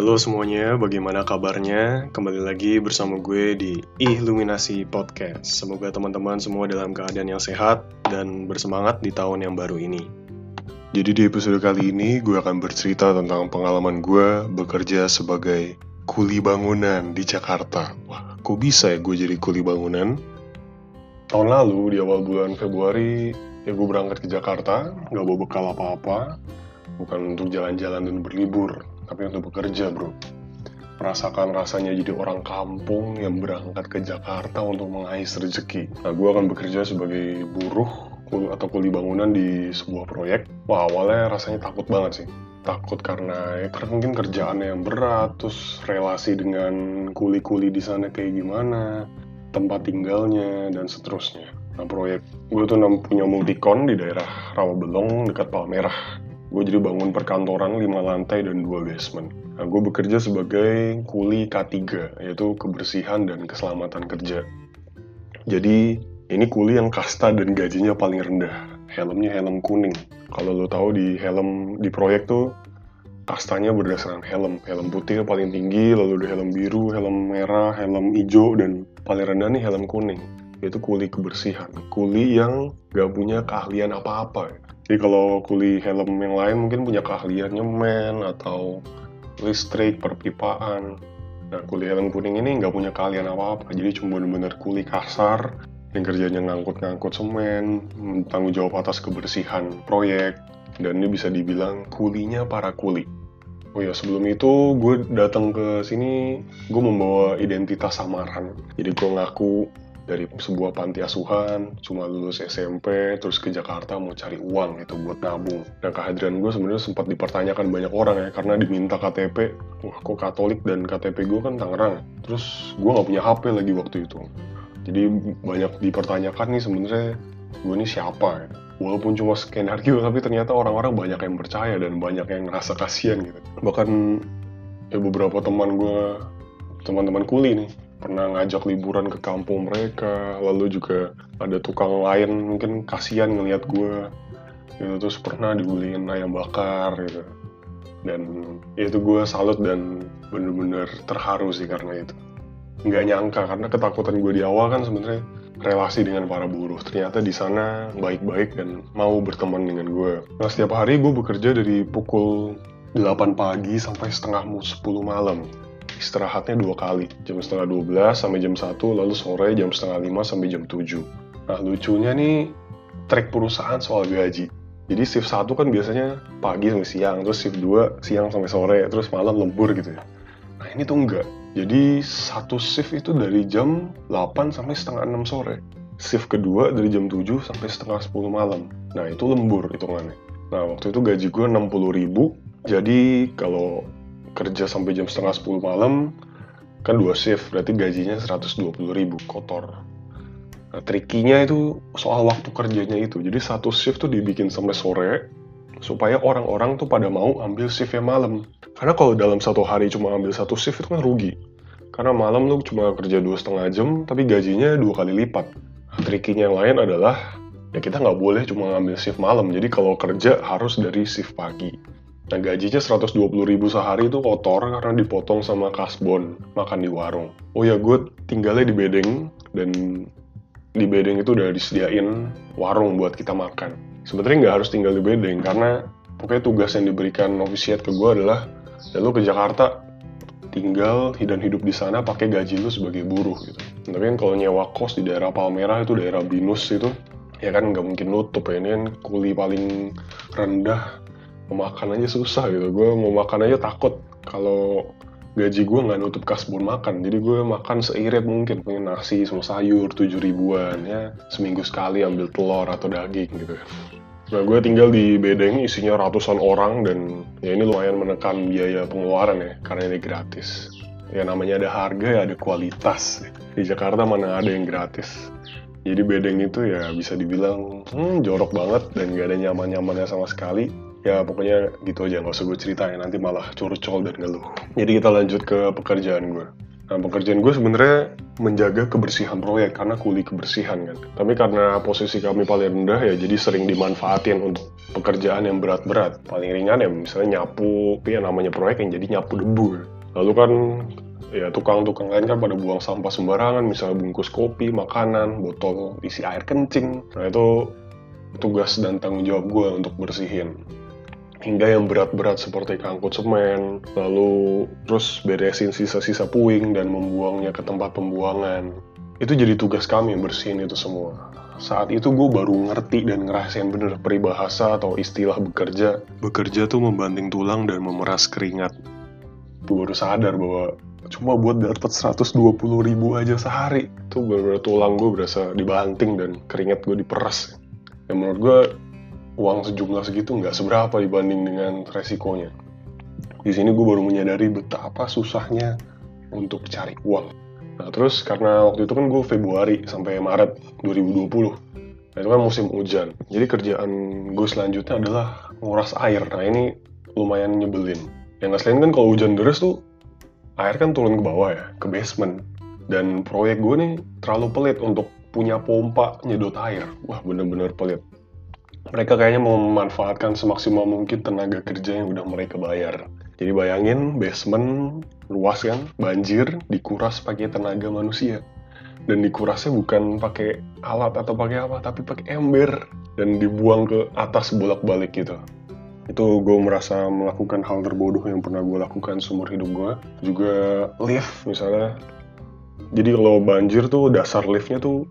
Halo semuanya, bagaimana kabarnya? Kembali lagi bersama gue di Iluminasi Podcast. Semoga teman-teman semua dalam keadaan yang sehat dan bersemangat di tahun yang baru ini. Jadi di episode kali ini gue akan bercerita tentang pengalaman gue bekerja sebagai kuli bangunan di Jakarta. Wah, kok bisa ya gue jadi kuli bangunan? Tahun lalu di awal bulan Februari ya gue berangkat ke Jakarta, gak bawa bekal apa-apa, bukan untuk jalan-jalan dan berlibur, tapi untuk bekerja bro. Merasakan rasanya jadi orang kampung yang berangkat ke Jakarta untuk mengais rezeki. Nah gue akan bekerja sebagai buruh atau kuli bangunan di sebuah proyek. Wah awalnya rasanya takut banget sih. Takut karena ya karena mungkin kerjaannya yang berat terus relasi dengan kuli-kuli di sana kayak gimana tempat tinggalnya dan seterusnya. Nah proyek gue tuh punya multikon di daerah Rawabelong dekat Palmerah gue jadi bangun perkantoran 5 lantai dan 2 basement. Nah, gue bekerja sebagai kuli K3, yaitu kebersihan dan keselamatan kerja. Jadi, ini kuli yang kasta dan gajinya paling rendah. Helmnya helm kuning. Kalau lo tahu di helm di proyek tuh kastanya berdasarkan helm. Helm putih paling tinggi, lalu ada helm biru, helm merah, helm hijau, dan paling rendah nih helm kuning. Yaitu kuli kebersihan. Kuli yang gak punya keahlian apa-apa. Jadi kalau kuli helm yang lain mungkin punya keahlian nyemen atau listrik, perpipaan. Nah, kuli helm kuning ini nggak punya keahlian apa-apa, jadi cuma bener-bener kuli kasar yang kerjanya ngangkut-ngangkut semen, tanggung jawab atas kebersihan proyek, dan ini bisa dibilang kulinya para kuli. Oh ya, sebelum itu gue datang ke sini, gue membawa identitas samaran. Jadi gue ngaku dari sebuah panti asuhan, cuma lulus SMP, terus ke Jakarta mau cari uang gitu buat nabung. Dan kehadiran gue sebenarnya sempat dipertanyakan banyak orang ya, karena diminta KTP, wah kok Katolik dan KTP gue kan Tangerang. Terus gue nggak punya HP lagi waktu itu. Jadi banyak dipertanyakan nih sebenarnya gue ini siapa ya. Walaupun cuma skenario, tapi ternyata orang-orang banyak yang percaya dan banyak yang ngerasa kasihan gitu. Bahkan ya beberapa teman gue, teman-teman kuli nih, pernah ngajak liburan ke kampung mereka lalu juga ada tukang lain mungkin kasihan ngelihat gue gitu terus pernah dibullying ayam bakar gitu. Dan itu gue salut dan bener-bener terharu sih karena itu. Nggak nyangka karena ketakutan gue di awal kan sebenarnya relasi dengan para buruh. Ternyata di sana baik-baik dan mau berteman dengan gue nah setiap hari gue bekerja dari pukul 8 pagi sampai setengah 10 malam istirahatnya dua kali, jam setengah 12 sampai jam 1, lalu sore jam setengah 5 sampai jam 7. Nah lucunya nih, track perusahaan soal gaji. Jadi shift 1 kan biasanya pagi sampai siang, terus shift 2 siang sampai sore, terus malam lembur gitu ya. Nah ini tuh enggak. Jadi satu shift itu dari jam 8 sampai setengah 6 sore. Shift kedua dari jam 7 sampai setengah 10 malam. Nah itu lembur hitungannya. Nah waktu itu gaji gue 60 ribu, jadi kalau kerja sampai jam setengah 10 malam kan dua shift berarti gajinya 120 ribu kotor. Nah trikinya itu soal waktu kerjanya itu. Jadi satu shift tuh dibikin sampai sore supaya orang-orang tuh pada mau ambil shift yang malam. Karena kalau dalam satu hari cuma ambil satu shift itu kan rugi. Karena malam lu cuma kerja dua setengah jam tapi gajinya dua kali lipat. Trikinya yang lain adalah ya kita nggak boleh cuma ngambil shift malam. Jadi kalau kerja harus dari shift pagi Nah gajinya 120 ribu sehari itu kotor karena dipotong sama kasbon makan di warung. Oh ya gue tinggalnya di bedeng dan di bedeng itu udah disediain warung buat kita makan. Sebenarnya nggak harus tinggal di bedeng karena pokoknya tugas yang diberikan novisiat ke gue adalah ya ke Jakarta tinggal dan hidup di sana pakai gaji lu sebagai buruh gitu. Tapi kan kalau nyewa kos di daerah Palmerah itu daerah Binus itu ya kan nggak mungkin nutup ya ini kan kuli paling rendah mau makan aja susah gitu. Gue mau makan aja takut kalau gaji gue nggak nutup kasbon makan. Jadi gue makan seirit mungkin. Pengen nasi sama sayur tujuh ribuan ya. Seminggu sekali ambil telur atau daging gitu nah gue tinggal di bedeng isinya ratusan orang dan ya ini lumayan menekan biaya pengeluaran ya karena ini gratis. Ya namanya ada harga ya ada kualitas. Di Jakarta mana ada yang gratis. Jadi bedeng itu ya bisa dibilang hmm, jorok banget dan gak ada nyaman-nyamannya sama sekali ya pokoknya gitu aja nggak usah gue ceritain nanti malah curcol dan ngeluh jadi kita lanjut ke pekerjaan gue Nah, pekerjaan gue sebenarnya menjaga kebersihan proyek karena kuli kebersihan kan. Tapi karena posisi kami paling rendah ya jadi sering dimanfaatin untuk pekerjaan yang berat-berat. Paling ringan ya misalnya nyapu, tapi ya namanya proyek yang jadi nyapu debu. Lalu kan ya tukang-tukang lain kan pada buang sampah sembarangan, misalnya bungkus kopi, makanan, botol isi air kencing. Nah itu tugas dan tanggung jawab gue untuk bersihin hingga yang berat-berat seperti kangkut semen, lalu terus beresin sisa-sisa puing dan membuangnya ke tempat pembuangan. Itu jadi tugas kami bersihin itu semua. Saat itu gue baru ngerti dan ngerasain bener peribahasa atau istilah bekerja. Bekerja tuh membanting tulang dan memeras keringat. Gue baru sadar bahwa cuma buat dapat 120 ribu aja sehari. Itu bener-bener tulang gue berasa dibanting dan keringat gue diperas. Yang menurut gue uang sejumlah segitu nggak seberapa dibanding dengan resikonya. Di sini gue baru menyadari betapa susahnya untuk cari uang. Nah terus karena waktu itu kan gue Februari sampai Maret 2020. Nah itu kan musim hujan. Jadi kerjaan gue selanjutnya adalah nguras air. Nah ini lumayan nyebelin. Yang selain kan kalau hujan deras tuh air kan turun ke bawah ya, ke basement. Dan proyek gue nih terlalu pelit untuk punya pompa nyedot air. Wah bener-bener pelit mereka kayaknya mau memanfaatkan semaksimal mungkin tenaga kerja yang udah mereka bayar. Jadi bayangin basement luas kan, banjir, dikuras pakai tenaga manusia. Dan dikurasnya bukan pakai alat atau pakai apa, tapi pakai ember dan dibuang ke atas bolak-balik gitu. Itu gue merasa melakukan hal terbodoh yang pernah gue lakukan seumur hidup gue. Juga lift misalnya. Jadi kalau banjir tuh dasar liftnya tuh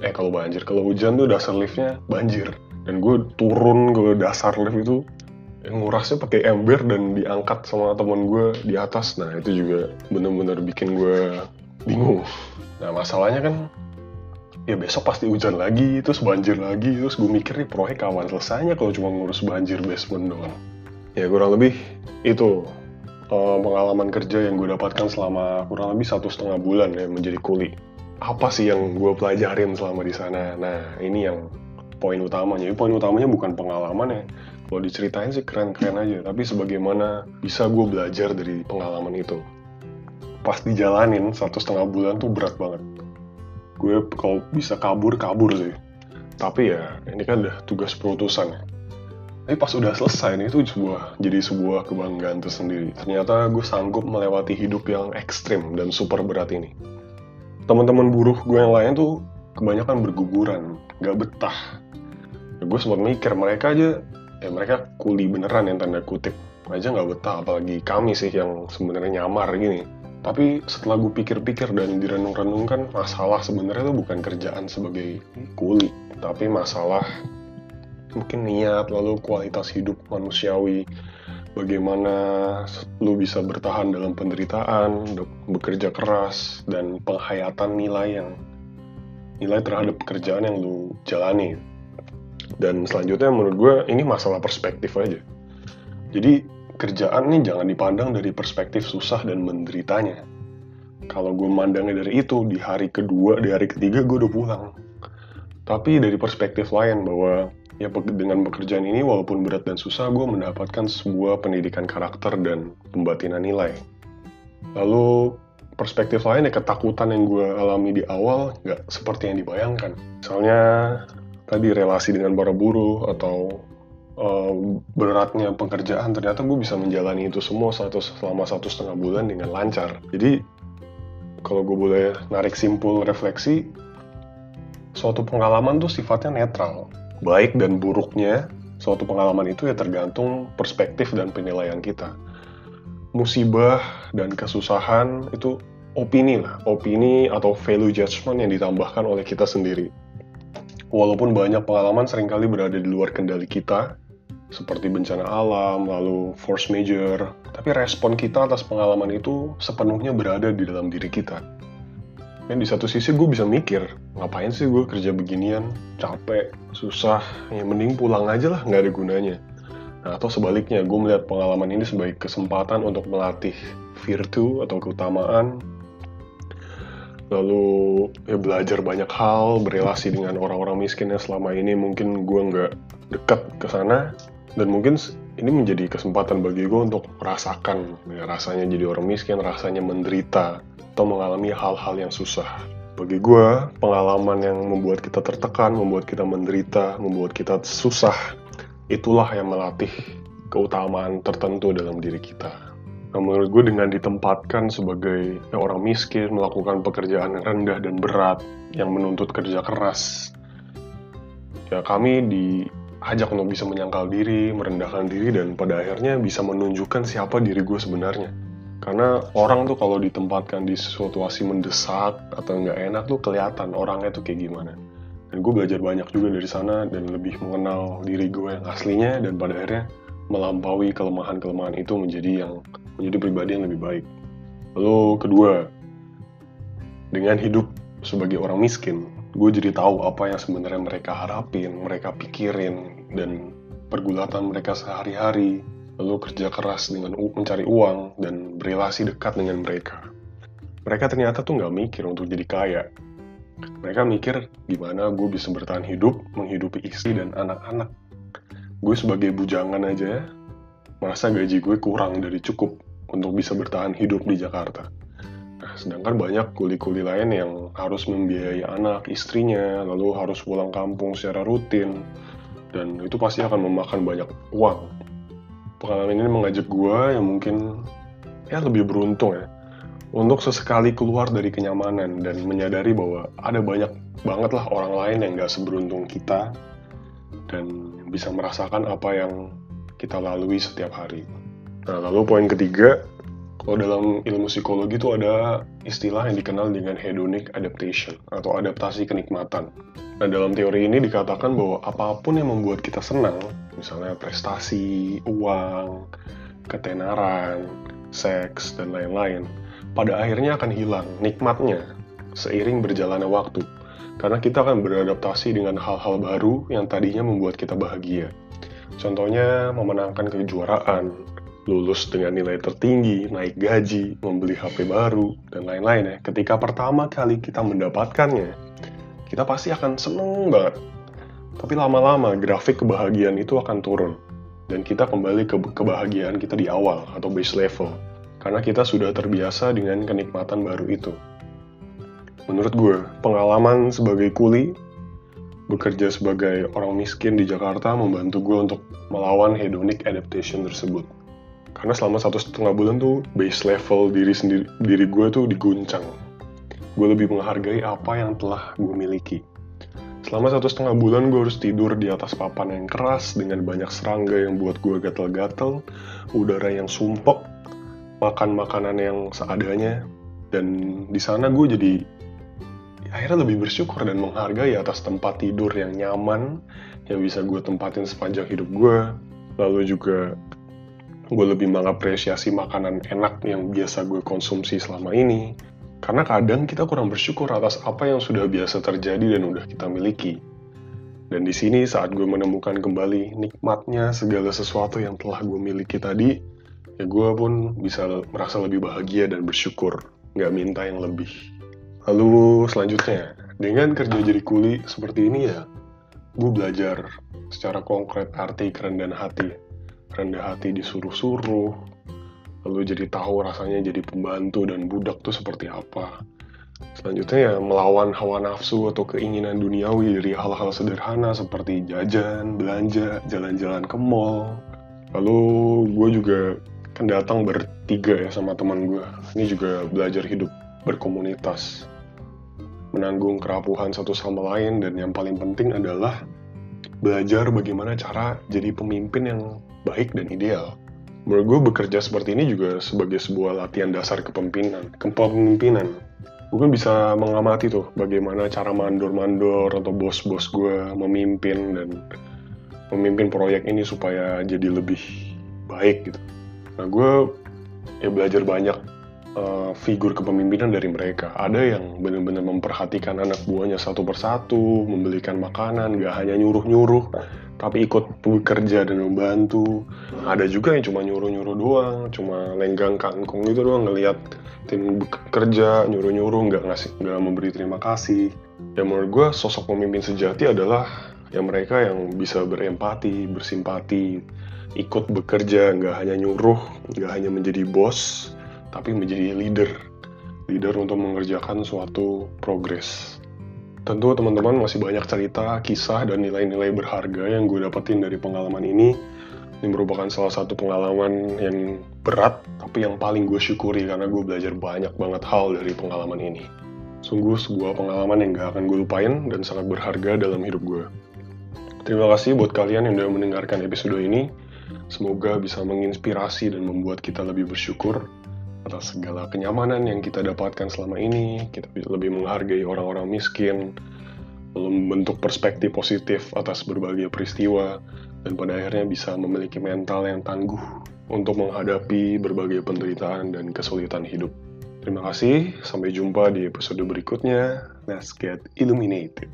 eh kalau banjir kalau hujan tuh dasar liftnya banjir dan gue turun ke dasar lift itu ngurasnya pakai ember dan diangkat sama teman gue di atas. Nah itu juga bener-bener bikin gue bingung. Nah masalahnya kan ya besok pasti hujan lagi terus banjir lagi. Terus gue mikir nih proyek kawan selesainya kalau cuma ngurus banjir basement doang? Ya kurang lebih itu uh, pengalaman kerja yang gue dapatkan selama kurang lebih satu setengah bulan ya menjadi kuli. Apa sih yang gue pelajarin selama di sana? Nah ini yang poin utamanya. Poin utamanya bukan pengalaman ya. Kalau diceritain sih keren-keren aja, tapi sebagaimana bisa gue belajar dari pengalaman itu. Pas dijalanin satu setengah bulan tuh berat banget. Gue kalau bisa kabur kabur sih. Tapi ya ini kan udah tugas perutusan ya. Tapi pas udah selesai nih itu sebuah jadi sebuah kebanggaan tersendiri. Ternyata gue sanggup melewati hidup yang ekstrim dan super berat ini. Teman-teman buruh gue yang lain tuh kebanyakan berguguran, gak betah. Ya, gue sempat mikir mereka aja ya mereka kuli beneran yang tanda kutip. Aja nggak betah apalagi kami sih yang sebenarnya nyamar gini. Tapi setelah gue pikir-pikir dan direnung-renungkan masalah sebenarnya itu bukan kerjaan sebagai kuli tapi masalah mungkin niat lalu kualitas hidup manusiawi. Bagaimana lu bisa bertahan dalam penderitaan bekerja keras dan penghayatan nilai yang nilai terhadap pekerjaan yang lu jalani dan selanjutnya menurut gue ini masalah perspektif aja. Jadi kerjaan nih jangan dipandang dari perspektif susah dan menderitanya. Kalau gue mandangnya dari itu, di hari kedua, di hari ketiga gue udah pulang. Tapi dari perspektif lain bahwa ya dengan pekerjaan ini walaupun berat dan susah, gue mendapatkan sebuah pendidikan karakter dan pembatinan nilai. Lalu perspektif lain ya ketakutan yang gue alami di awal nggak seperti yang dibayangkan. Misalnya tadi relasi dengan para buruh atau uh, beratnya pekerjaan ternyata gue bisa menjalani itu semua satu selama satu setengah bulan dengan lancar. Jadi kalau gue boleh narik simpul refleksi suatu pengalaman tuh sifatnya netral. Baik dan buruknya suatu pengalaman itu ya tergantung perspektif dan penilaian kita. Musibah dan kesusahan itu opini lah opini atau value judgment yang ditambahkan oleh kita sendiri Walaupun banyak pengalaman sering kali berada di luar kendali kita, seperti bencana alam, lalu force major, tapi respon kita atas pengalaman itu sepenuhnya berada di dalam diri kita. Dan di satu sisi gue bisa mikir, ngapain sih gue kerja beginian, capek, susah, ya mending pulang aja lah, nggak ada gunanya. Nah, atau sebaliknya, gue melihat pengalaman ini sebagai kesempatan untuk melatih virtu atau keutamaan lalu ya belajar banyak hal berrelasi dengan orang-orang miskin yang selama ini mungkin gue nggak dekat ke sana dan mungkin ini menjadi kesempatan bagi gue untuk merasakan ya, rasanya jadi orang miskin, rasanya menderita atau mengalami hal-hal yang susah. Bagi gue, pengalaman yang membuat kita tertekan, membuat kita menderita, membuat kita susah, itulah yang melatih keutamaan tertentu dalam diri kita. Nah, menurut gue dengan ditempatkan sebagai orang miskin, melakukan pekerjaan yang rendah dan berat, yang menuntut kerja keras, ya kami diajak untuk bisa menyangkal diri, merendahkan diri, dan pada akhirnya bisa menunjukkan siapa diri gue sebenarnya. Karena orang tuh kalau ditempatkan di situasi mendesak atau nggak enak tuh kelihatan orangnya tuh kayak gimana. Dan gue belajar banyak juga dari sana dan lebih mengenal diri gue yang aslinya dan pada akhirnya melampaui kelemahan-kelemahan itu menjadi yang menjadi pribadi yang lebih baik. Lalu kedua, dengan hidup sebagai orang miskin, gue jadi tahu apa yang sebenarnya mereka harapin, mereka pikirin, dan pergulatan mereka sehari-hari, lalu kerja keras dengan mencari uang dan berrelasi dekat dengan mereka. Mereka ternyata tuh nggak mikir untuk jadi kaya. Mereka mikir gimana gue bisa bertahan hidup, menghidupi istri dan anak-anak. Gue sebagai bujangan aja, merasa gaji gue kurang dari cukup untuk bisa bertahan hidup di Jakarta sedangkan banyak kuli-kuli lain yang harus membiayai anak, istrinya, lalu harus pulang kampung secara rutin, dan itu pasti akan memakan banyak uang. Pengalaman ini mengajak gue yang mungkin ya lebih beruntung ya, untuk sesekali keluar dari kenyamanan dan menyadari bahwa ada banyak banget lah orang lain yang gak seberuntung kita dan bisa merasakan apa yang kita lalui setiap hari. Nah, lalu poin ketiga, kalau dalam ilmu psikologi itu ada istilah yang dikenal dengan hedonic adaptation atau adaptasi kenikmatan. Nah, dalam teori ini dikatakan bahwa apa pun yang membuat kita senang, misalnya prestasi, uang, ketenaran, seks, dan lain-lain, pada akhirnya akan hilang nikmatnya seiring berjalannya waktu. Karena kita akan beradaptasi dengan hal-hal baru yang tadinya membuat kita bahagia. Contohnya memenangkan kejuaraan, lulus dengan nilai tertinggi, naik gaji, membeli HP baru, dan lain-lain ya. Ketika pertama kali kita mendapatkannya, kita pasti akan seneng banget. Tapi lama-lama grafik kebahagiaan itu akan turun. Dan kita kembali ke kebahagiaan kita di awal atau base level. Karena kita sudah terbiasa dengan kenikmatan baru itu. Menurut gue, pengalaman sebagai kuli, bekerja sebagai orang miskin di Jakarta membantu gue untuk melawan hedonic adaptation tersebut. Karena selama satu setengah bulan tuh base level diri sendiri diri gue tuh diguncang. Gue lebih menghargai apa yang telah gue miliki. Selama satu setengah bulan gue harus tidur di atas papan yang keras dengan banyak serangga yang buat gue gatel-gatel udara yang sumpek makan makanan yang seadanya dan di sana gue jadi akhirnya lebih bersyukur dan menghargai atas tempat tidur yang nyaman yang bisa gue tempatin sepanjang hidup gue lalu juga gue lebih mengapresiasi makanan enak yang biasa gue konsumsi selama ini. Karena kadang kita kurang bersyukur atas apa yang sudah biasa terjadi dan udah kita miliki. Dan di sini saat gue menemukan kembali nikmatnya segala sesuatu yang telah gue miliki tadi, ya gue pun bisa merasa lebih bahagia dan bersyukur, nggak minta yang lebih. Lalu selanjutnya, dengan kerja jadi kuli seperti ini ya, gue belajar secara konkret arti kerendahan hati rendah hati disuruh-suruh, lalu jadi tahu rasanya jadi pembantu dan budak tuh seperti apa. Selanjutnya ya melawan hawa nafsu atau keinginan duniawi dari hal-hal sederhana seperti jajan, belanja, jalan-jalan ke mall. Lalu gue juga kan datang bertiga ya sama teman gue. Ini juga belajar hidup berkomunitas. Menanggung kerapuhan satu sama lain dan yang paling penting adalah belajar bagaimana cara jadi pemimpin yang baik dan ideal. Menurut gue bekerja seperti ini juga sebagai sebuah latihan dasar kepemimpinan. Kepemimpinan. Gue bisa mengamati tuh bagaimana cara mandor-mandor atau bos-bos gue memimpin dan memimpin proyek ini supaya jadi lebih baik gitu. Nah gue ya belajar banyak uh, figur kepemimpinan dari mereka. Ada yang benar-benar memperhatikan anak buahnya satu persatu, membelikan makanan, gak hanya nyuruh-nyuruh, tapi ikut bekerja dan membantu. Ada juga yang cuma nyuruh-nyuruh doang, cuma lenggang kangkung gitu doang ngelihat tim bekerja nyuruh-nyuruh nggak ngasih nggak memberi terima kasih. Ya menurut gue sosok pemimpin sejati adalah yang mereka yang bisa berempati, bersimpati, ikut bekerja, nggak hanya nyuruh, nggak hanya menjadi bos, tapi menjadi leader. Leader untuk mengerjakan suatu progres. Tentu teman-teman masih banyak cerita, kisah, dan nilai-nilai berharga yang gue dapetin dari pengalaman ini. Ini merupakan salah satu pengalaman yang berat, tapi yang paling gue syukuri karena gue belajar banyak banget hal dari pengalaman ini. Sungguh sebuah pengalaman yang gak akan gue lupain dan sangat berharga dalam hidup gue. Terima kasih buat kalian yang udah mendengarkan episode ini. Semoga bisa menginspirasi dan membuat kita lebih bersyukur atas segala kenyamanan yang kita dapatkan selama ini. Kita lebih menghargai orang-orang miskin, membentuk perspektif positif atas berbagai peristiwa, dan pada akhirnya bisa memiliki mental yang tangguh untuk menghadapi berbagai penderitaan dan kesulitan hidup. Terima kasih, sampai jumpa di episode berikutnya. Let's get illuminated.